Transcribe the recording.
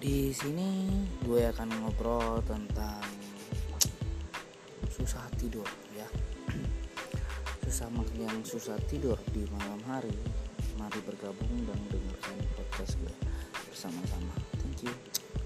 Di sini gue akan ngobrol tentang susah tidur ya. Susah yang susah tidur di malam hari. Mari bergabung dan dengarkan podcast gue bersama-sama. thank you